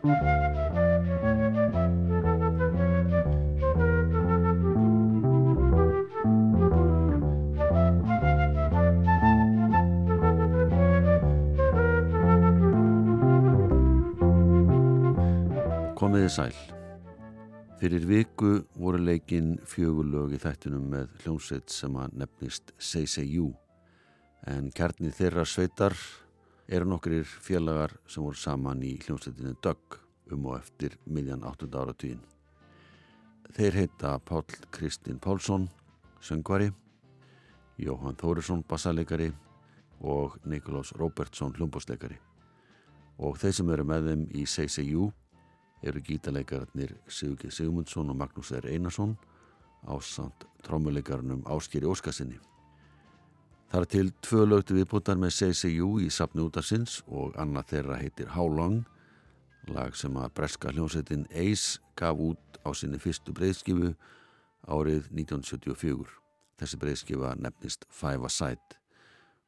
Komiði sæl. Fyrir viku voru leikinn fjögulög í þættunum með hljómsveit sem að nefnist You en kjarnið þeirra sveitar eru nokkrir félagar sem voru saman í hljómsveitinu Dögg um og eftir miðjan 8. áratvíin. Þeir heita Pál Kristinn Pálsson, söngvari, Jóhann Þórisson, bassalegari og Nikolás Róbertsson, hljómbóslegari. Og þeir sem eru með þeim í You eru gítarleikararnir Sigurgeir Sigmundsson og Magnús R. Einarsson á samt trómuleikarunum Áskeri Óskarsinni. Það er til tvö lögtu viðbútar með CCU í sapni útarsins og annað þeirra heitir How Long, lag sem að breska hljómsveitin Ace gaf út á sinni fyrstu breyðskifu árið 1974. Þessi breyðskifa nefnist Five A Side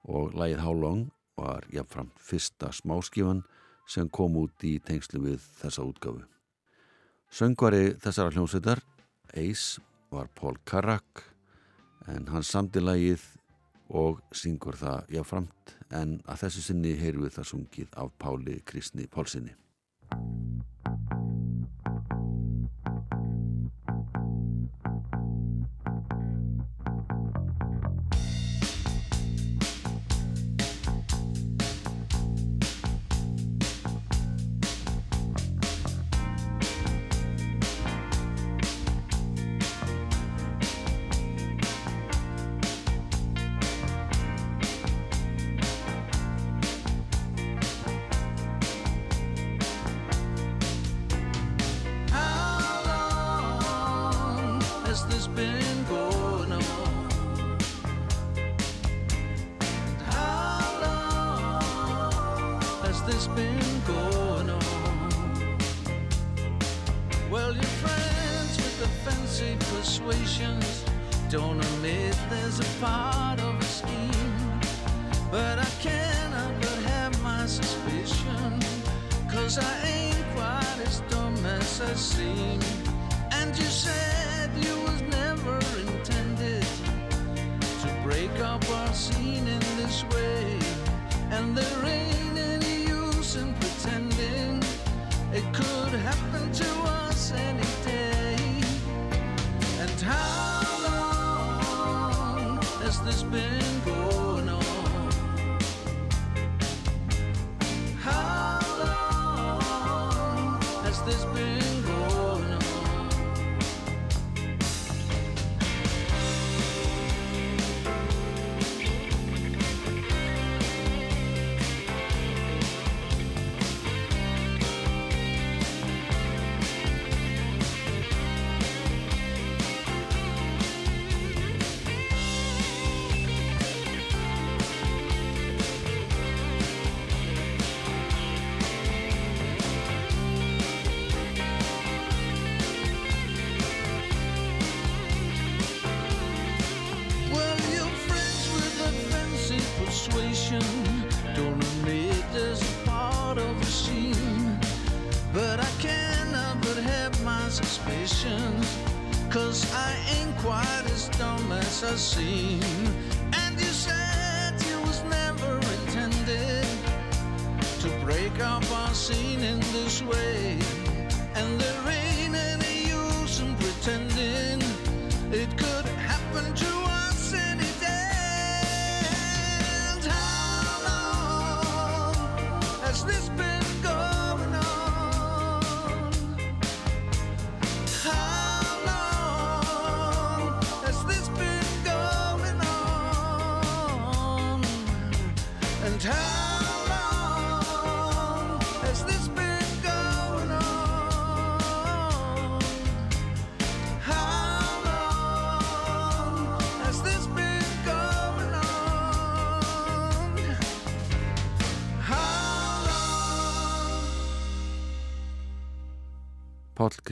og lagið How Long var jáfnframt fyrsta smáskifan sem kom út í tengslu við þessa útgafu. Söngvari þessara hljómsveitar, Ace, var Paul Carrack en hans samtilagið og syngur það jáframt en að þessu sinni heyru við það sungið af Páli Kristni Pálsinni.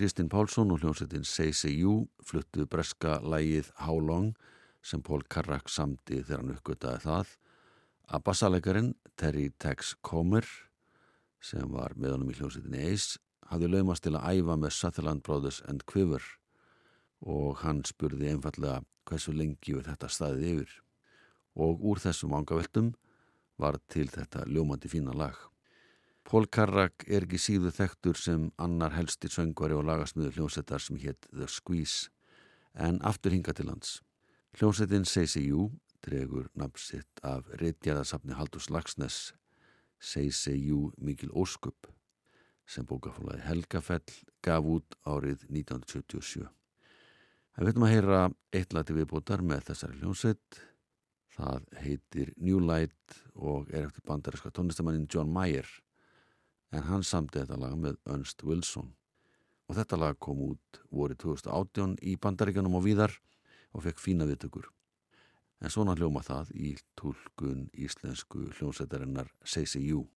Kristinn Pálsson og hljómsettin CCU fluttu breska lægið How Long sem Pól Karrak samti þegar hann uppgöttaði það. Að bassalegarin Terry Tex Comer sem var með honum í hljómsettinni Ace hafði laumast til að æfa með Sutherland Brothers and Quiver og hann spurði einfallega hversu lengi við þetta staðið yfir? Og úr þessum vangaveltum var til þetta ljómandi fína lag. Pól Karrak er ekki síðu þektur sem annar helsti söngvari og lagasmiður hljómsettar sem hétt The Squeeze en aftur hinga til lands. Hljómsettin CCU dregur nafnsitt af reytjarðasafni Haldur Slagsnes CCU Mikil Óskup sem bókafólagi Helgafell gaf út árið 1977. Það veitum að heyra eittlati viðbótar með þessari hljómsett það heitir New Light og er eftir bandarinska tónlistamannin John Mayer en hann samti þetta lag með Ernst Wilson. Og þetta lag kom út vorið 2018 í bandaríkanum og víðar og fekk fína viðtökur. En svona hljóma það í tólkun íslensku hljómsættarinnar CCU.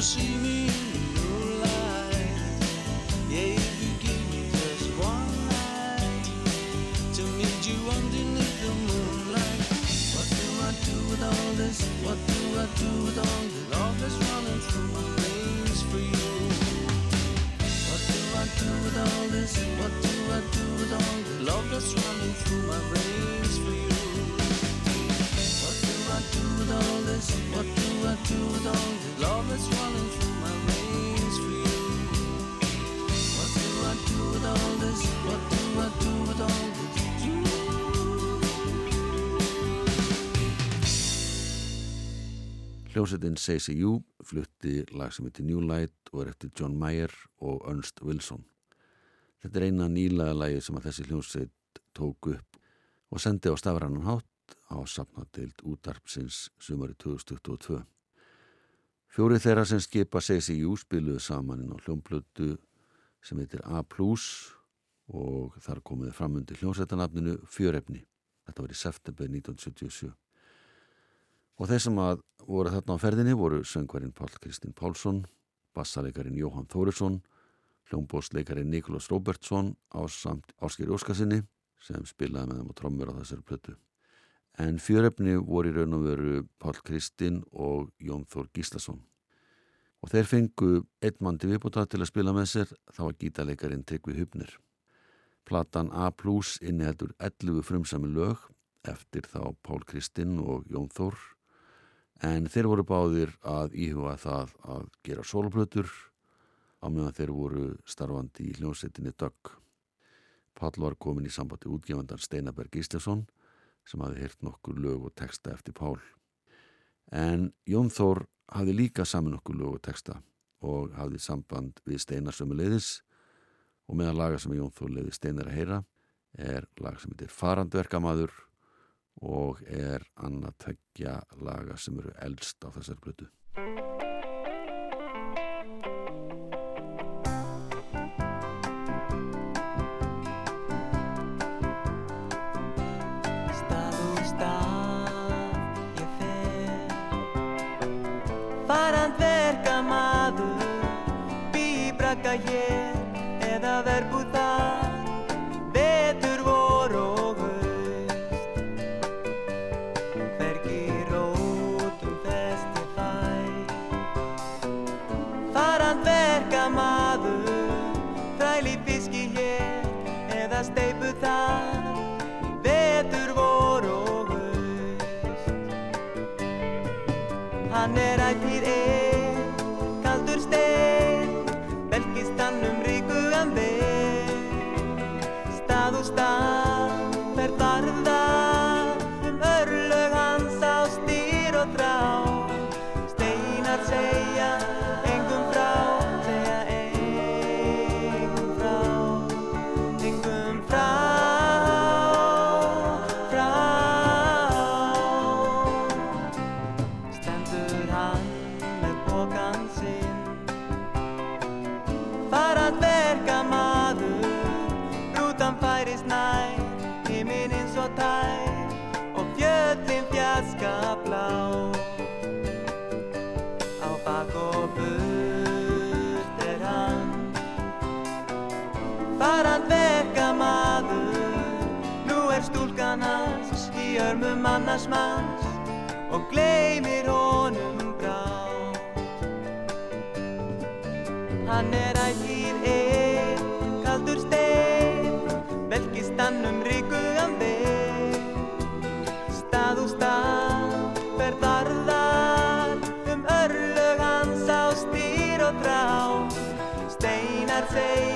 see me Hljómsveitin Seisi Jú flutti lag sem heitir New Light og er eftir John Mayer og Ernst Wilson. Þetta er eina nýlaða lagi sem að þessi hljómsveit tóku upp og sendi á stafrannan hátt á sapnadeild útarpsins sumari 2022. Fjórið þeirra sem skipa Seisi Jú spiluðu saman inn á hljómblötu sem heitir A+, og þar komuðu fram undir hljómsveitanabninu Fjörefni. Þetta var í september 1977. Og þeir sem að voru þarna á ferðinni voru söngvarinn Pál Kristinn Pálsson, bassalegarin Jóhann Þórisson, hljómbóstleikarin Nikolás Róbertsson á samt Ásker Óskarsinni sem spilaði með þeim á trommur á þessari plötu. En fjöröfni voru í raun og veru Pál Kristinn og Jón Þór Gíslasson. Og þeir fengu einn mann til viðbúta til að spila með sér, þá var gítalegarin Tryggvi Hubnir. Platan A plus inniheldur 11 frumsami lög eftir þá Pál Kristinn og Jón Þór en þeir voru báðir að íhuga það að gera soloplötur á meðan þeir voru starfandi í hljómsettinni Dögg. Pall var komin í sambandi útgefandan Steinaberg Gíslefsson sem hafi heyrt nokkur lög og texta eftir Pál. En Jón Þór hafi líka saman nokkur lög og texta og hafi samband við Steinar sömuleiðis og meðan laga sem Jón Þór leiði Steinar að heyra er lag sem heitir Farandverkamaður og er annað tveggja laga sem eru eldst á þessar blötu. Fer Farandverka maður Bý í bragga hér Eða verbúð þar hans í örmum annars manns Og gleymir honum brátt Hann er ættir einn, kaldur stein Velkist hann um ríkugan veg. Stað og stað, verð varðar Um örlög hans á stýr og þrá Steinar segja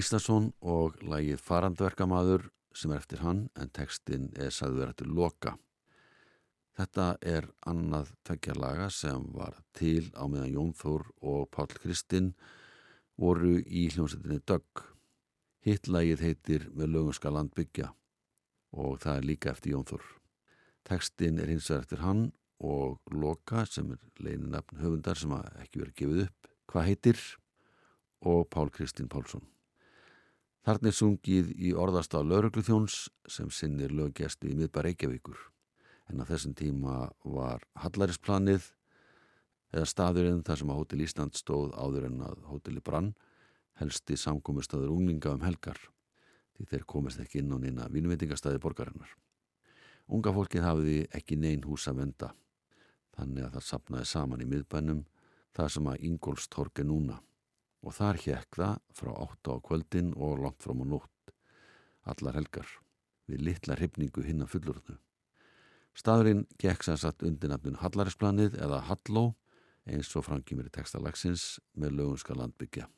Gíslason og lagið Farandverkamaður sem er eftir hann en textin er sagður eftir Loka. Þetta er annað tveggja laga sem var til á meðan Jón Þór og Páll Kristinn voru í hljómsveitinni Dögg. Hitt lagið heitir Með lögum skal land byggja og það er líka eftir Jón Þór. Textin er hins vegar eftir hann og Loka sem er leininafn höfundar sem ekki verið gefið upp. Hvað heitir? og Pál Kristinn Pálsson. Þarna er sungið í orðastaf laurugluþjóns sem sinnir löggesti í miðbar Reykjavíkur en á þessum tíma var Hallarinsplanið eða staðurinn þar sem að Hótel Ísland stóð áður en að Hóteli Brann helsti samkomiðstöður unglinga um helgar því þeir komast ekki inn á neina vinveitingastæði borgarinnar. Unga fólkið hafiði ekki nein hús að venda þannig að það sapnaði saman í miðbænum það sem að Ingólstorg er núna og þar hjekk það frá 8 á kvöldin og langt fram á nótt allar helgar við litla hrifningu hinn að fullurðu. Staðurinn gekk sem satt undir nafnun Hallarinsplanið eða Halló eins og frangimir í textalagsins með lögunska landbyggja.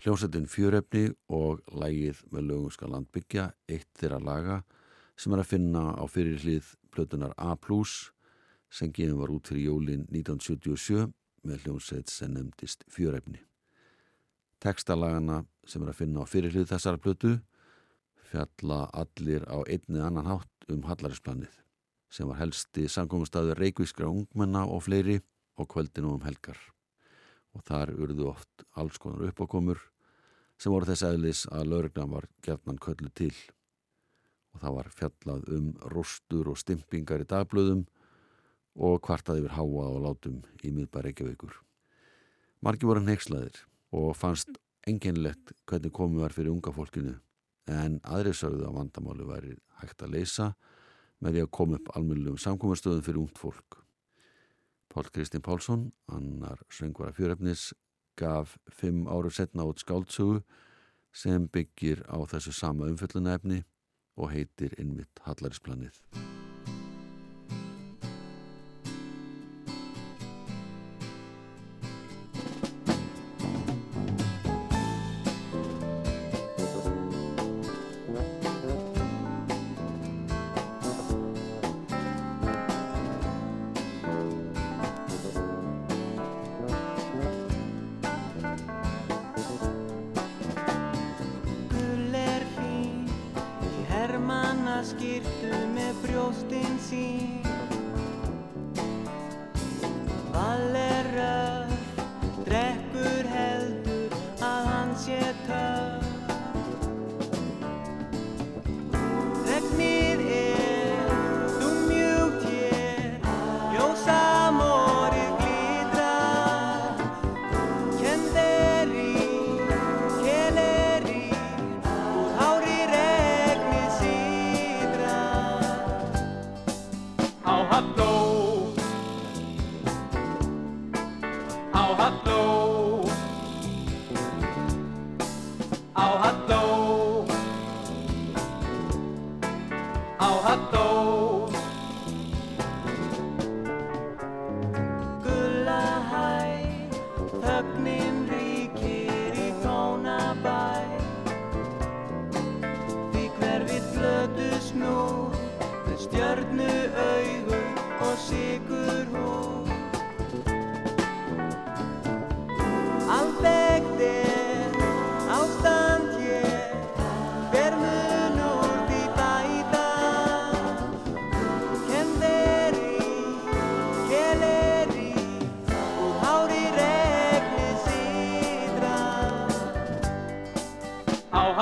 Hljómsveitin fjörefni og lægið með lögum skal landbyggja, eitt þeirra laga sem er að finna á fyrirlið plötunar A+, sem gefin var út fyrir jólin 1977 með hljómsveit sem nefndist fjörefni. Tekstalagana sem er að finna á fyrirlið þessara plötu fjalla allir á einni annan hátt um Hallarinsplanið sem var helsti samkomastæður reikvískra ungmenna og fleiri og kvöldinu um helgar og þar urðu oft alls konar uppákomur sem voru þess eðlis að lauruglan var gerðnan köllu til og það var fjallað um rústur og stimpingar í dagblöðum og kvartað yfir háa og látum í miðbæri Reykjavíkur. Margi voru neykslaðir og fannst enginlegt hvernig komið var fyrir unga fólkinu en aðri sögðu að vandamáli væri hægt að leysa með því að koma upp almennlegum samkomastöðum fyrir ungt fólk. Pál Kristinn Pálsson, annar söngvara fjörefnis, gaf fimm áru setna út skáldsögu sem byggir á þessu sama umfjöllunæfni og heitir innmitt Hallarinsplanið.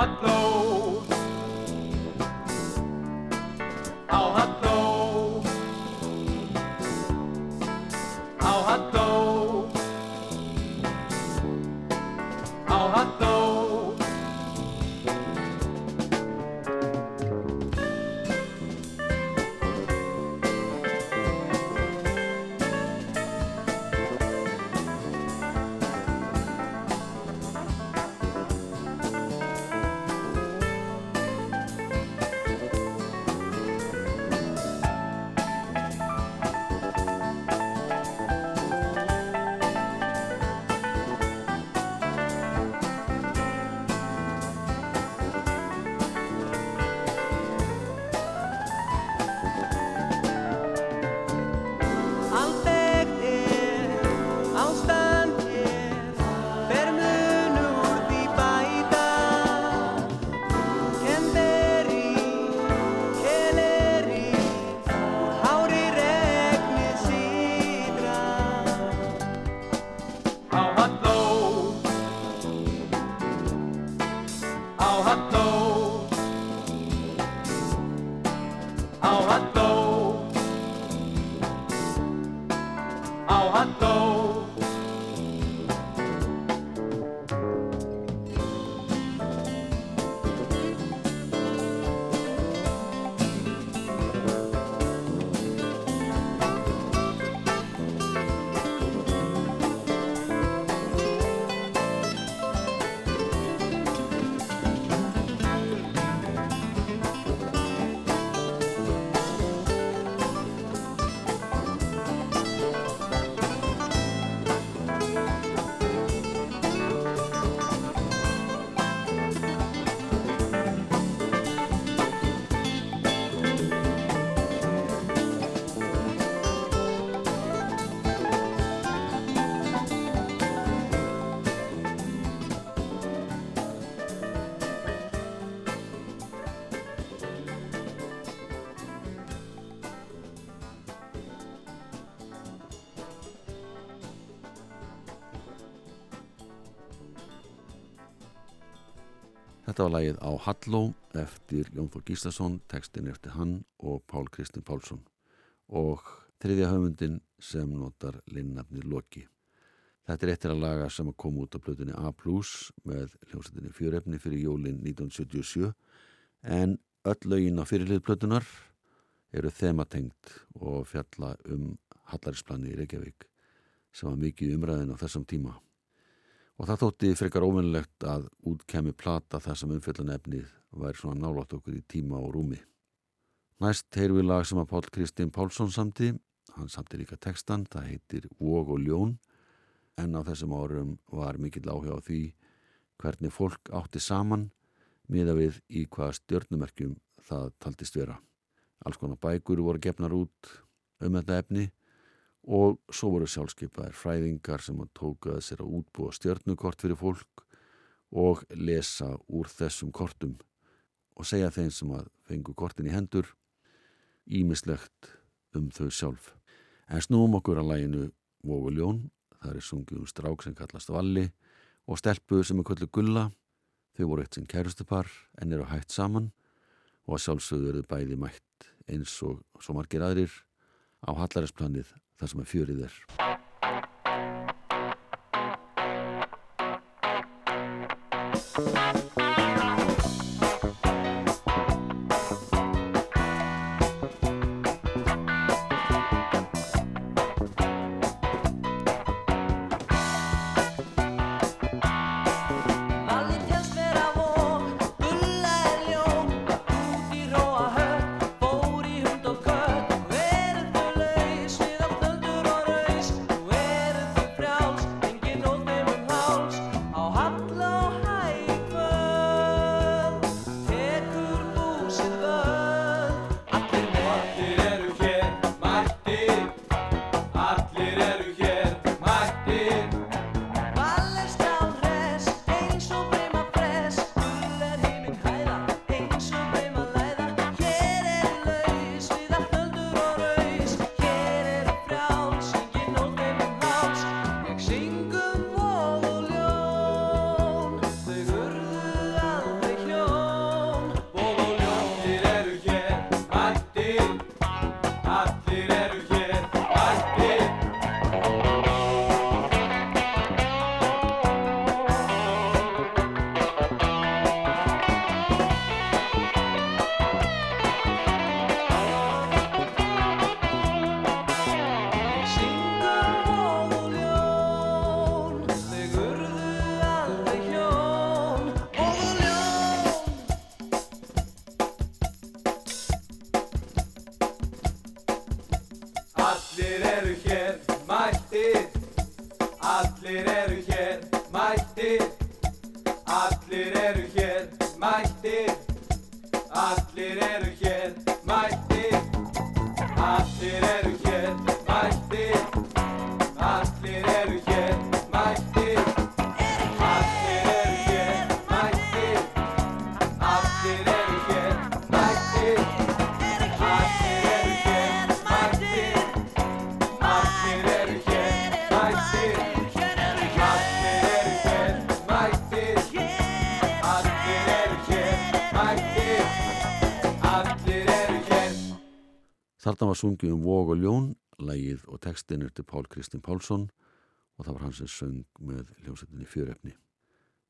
Á halló Á halló Þetta var lagið á Halló eftir Jón Þór Gíslason, textin eftir hann og Pál Kristinn Pálsson og þriðja höfundin sem notar linnafni Loki. Þetta er eittir að laga sem að koma út á blöðunni A+, með hljómsveitinni fjörefni fyrir jólin 1977 en öll lögin á fyrirlið blöðunar eru þematengt og fjalla um Hallarisplani í Reykjavík sem var mikið umræðin á þessum tíma. Og það þótti frekar óvinnlegt að út kemi plata þar sem umfjöldan efnið væri svona nálátt okkur í tíma og rúmi. Næst heyrum við lag sem að Pál Kristinn Pálsson samti, hann samti líka textan, það heitir Vog og Ljón, en á þessum árum var mikill áhuga á því hvernig fólk átti saman miða við í hvaða stjörnumerkjum það taldist vera. Alls konar bækur voru gefnar út um þetta efni og svo voru sjálfskeipaðir fræðingar sem að tókaði sér að útbúa stjörnukort fyrir fólk og lesa úr þessum kortum og segja þeim sem að fengu kortin í hendur ímislegt um þau sjálf. En snúum okkur að læginu Vóguljón, það er sungið um strák sem kallast Valli og stelpu sem er kvöldu Gulla, þau voru eitt sinn kærustupar en eru hægt saman og að sjálfsögðu eru bæði mætt eins og svo margir aðrir á Hallaræsplanið þar sem að fjörið er. Valli eru hér mættir. Allir eru hér var sungið um Vog og Ljón, lægið og textin er til Pál Kristinn Pálsson og það var hann sem söng með hljómsveitinni fjörefni.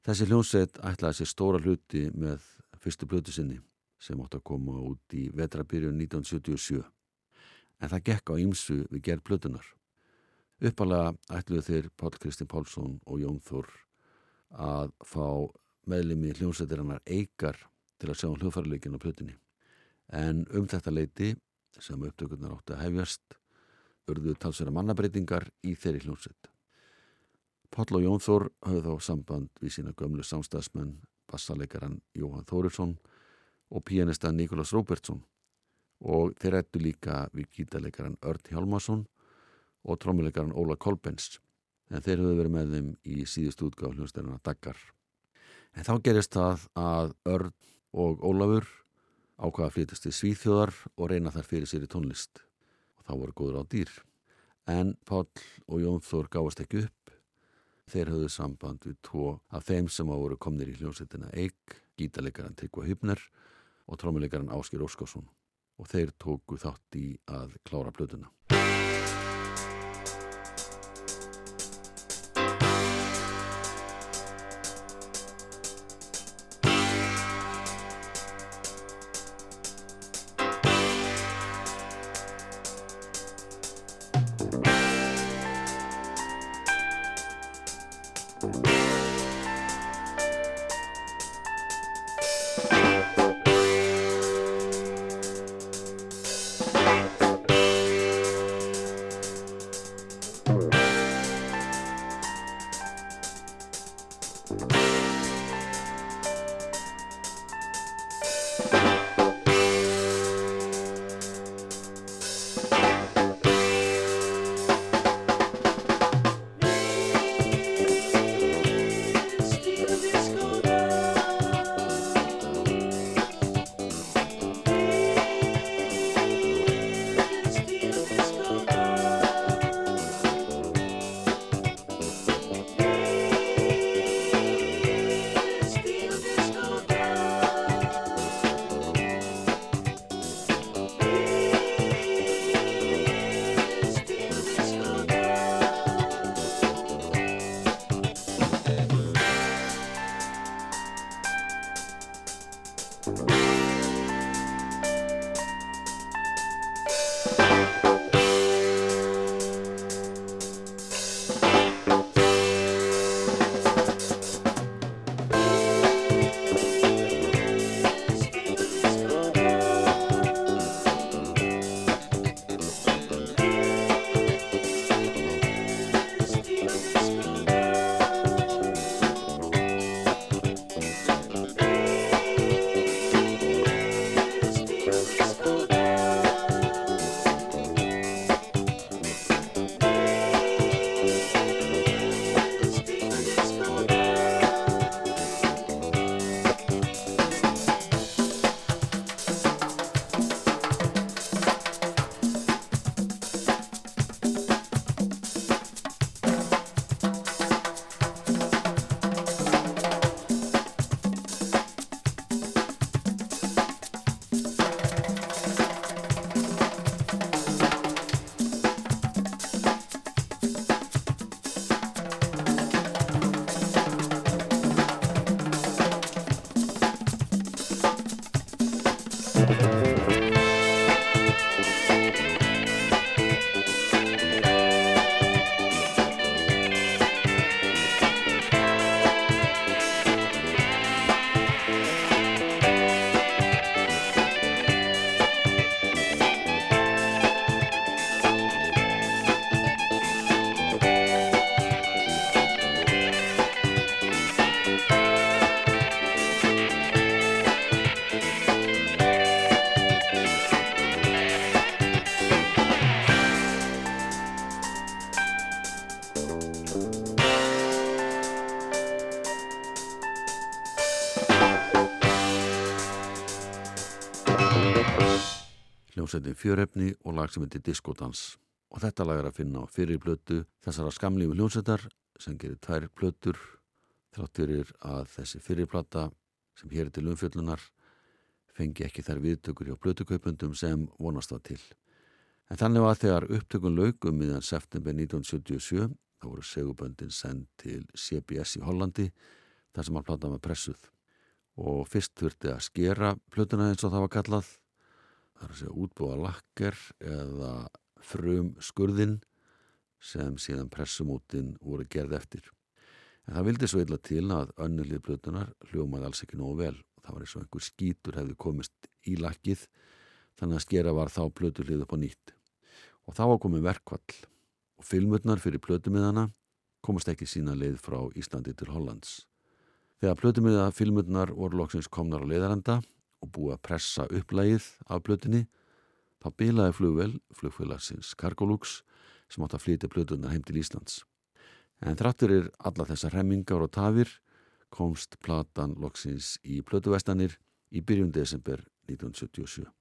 Þessi hljómsveit ætlaði sér stóra hluti með fyrstu blötu sinni sem átti að koma út í vetrabyrjun 1977. En það gekk á ýmsu við gerð blötunar. Uppalega ætluðu þeir Pál Kristinn Pálsson og Jón Þór að fá meðlimi hljómsveitirinnar eikar til að sjá hljóðfærleikin á plötunni. En um þetta leiti sem upptökurnar átti að hefjast urðu talsverða mannabreitingar í þeirri hljómsveit. Páll og Jón Þór höfðu þá samband við sína gömlu samstagsmenn bassaleikaran Jóhann Þórisson og pianista Nikolás Róbertsson og þeir ættu líka við gítaleikaran Örn Hjálmarsson og trommuleikaran Óla Kolbens en þeir höfðu verið með þeim í síðust útgáf hljómsveitina Daggar. En þá gerist það að Örn og Ólafur ákvaða að flytast til Svíþjóðar og reyna þar fyrir sér í tónlist og þá voru góður á dýr. En Páll og Jón Þór gáast ekki upp. Þeir höfðu samband við tvo af þeim sem á voru komnir í hljómsveitina Eik, gítarleikaran Tryggva Hübner og trómuleikaran Áskir Óskarsson og þeir tóku þátt í að klára blötuna. Hljómsveitin fjörefni og lag sem heitir Discodans og þetta lag er að finna á fyrir plötu þessara skamlífu hljómsveitar sem gerir tvær plötur þrátturir að þessi fyrirplata sem hér er til umfjöllunar fengi ekki þær viðtökur hjá plötukaupundum sem vonast það til. En þannig var þegar upptökun lauk um miðan september 1977 þá voru seguböndin sendt til CBS í Hollandi þar sem hann plata með pressuð og fyrst þurfti að skera plötuna eins og það var kallað það er að segja útbúa lakker eða frum skurðin sem síðan pressumútin voru gerð eftir. En það vildi svo illa til að önnulið plötunar hljómaði alls ekki nógu vel og það var eins og einhver skítur hefði komist í lakkið þannig að skera var þá plötulið upp á nýtt. Og þá var komið verkvall og filmurnar fyrir plötumiðana komast ekki sína leið frá Íslandi til Hollands. Þegar plötumiða filmurnar voru loksins komnar á leiðarenda og búið að pressa upplægið af blötunni þá bilaði flugvel, flugfélagsins Cargolux sem átt að flytja blötuna heim til Íslands. En þráttur er alla þessar remmingar og tafir komst platan loksins í blötuvestanir í byrjun desember 1977.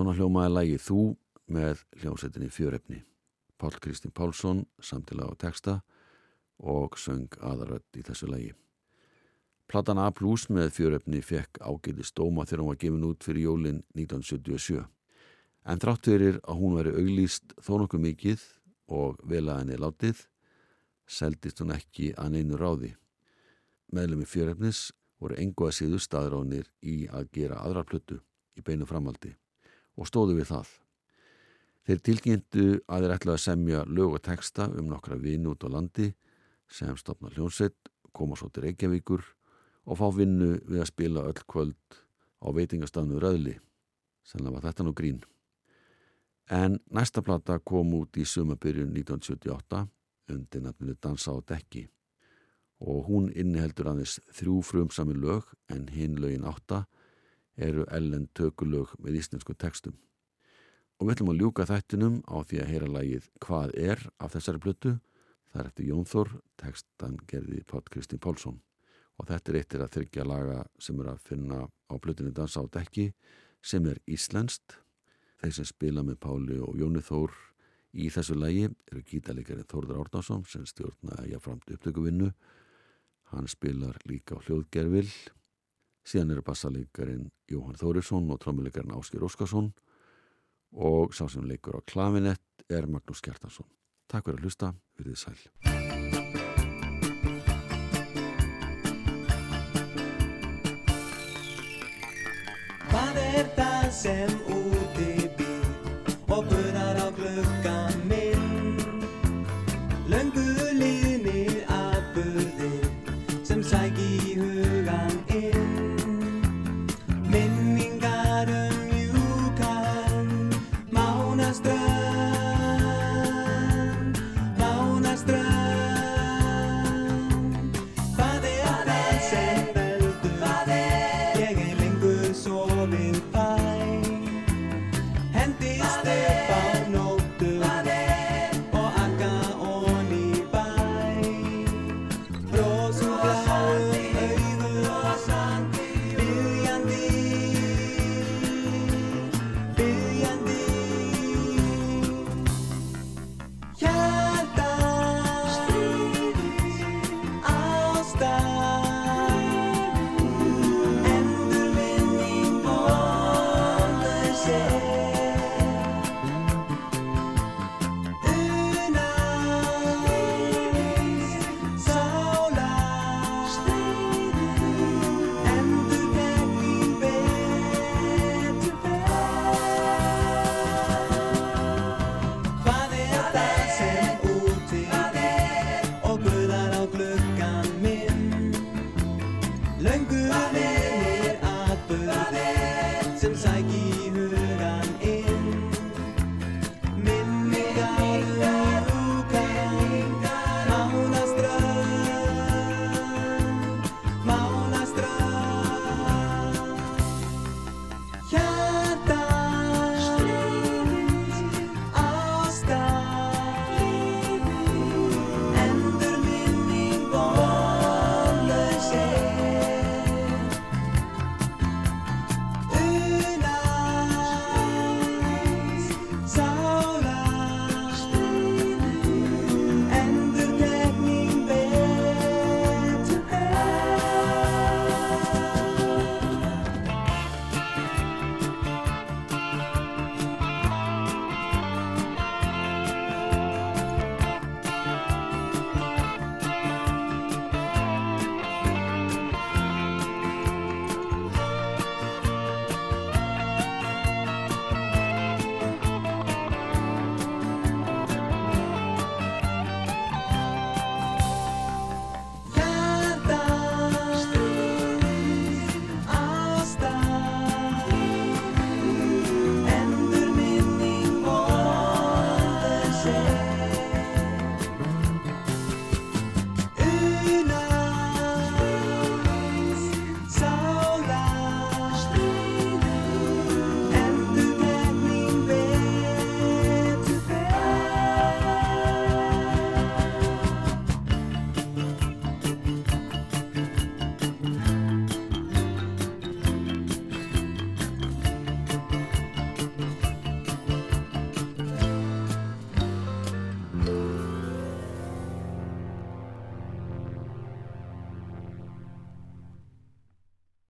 Svona hljómaði lægi Þú með hljómsettinni Fjörefni. Pál Kristinn Pálsson samtila á texta og söng aðarödd í þessu lægi. Platan A plus með Fjörefni fekk ágæti stóma þegar hún var gefin út fyrir jólin 1977. En þrátt fyrir að hún veri auglýst þó nokkuð mikið og vel að henni látið, seldist hún ekki að neinu ráði. Meðlemi Fjörefnis voru engu að síðu staðránir í að gera aðra plötu í beinu framaldi og stóðu við það. Þeir tilkynntu að þeir ætlaði að semja lög og texta um nokkra vini út á landi sem stopna hljónsett, koma svo til Reykjavíkur og fá vinnu við að spila öll kvöld á veitingastafnu Röðli. Sennilega var þetta nú grín. En næsta plata kom út í sumabyrjun 1978 undir nafninu Dansa á dekki og hún inniheldur aðeins þrjú frumsami lög en hinn lögin átta eru ellen tökulög með íslensku textum. Og við ætlum að ljúka þættinum á því að heyra lagið Hvað er af þessari plötu? Það er eftir Jón Þór, textan gerði Pátt Kristín Pálsson. Og þetta er eittir að þryggja laga sem er að finna á plötunni Dansa á dekki sem er íslenskt. Þeir sem spila með Páli og Jóni Þór í þessu lagi eru gítalegari Þórður Árnason sem stjórna jáframt upptökuvinnu. Hann spilar líka á hljóðgerfil síðan eru bassaleikarin Jóhann Þórisson og trómuleikarin Áskir Óskarsson og sá sem leikur á klavinett er Magnús Kjartansson. Takk fyrir að hlusta, við þið sæl. Hvað er það sem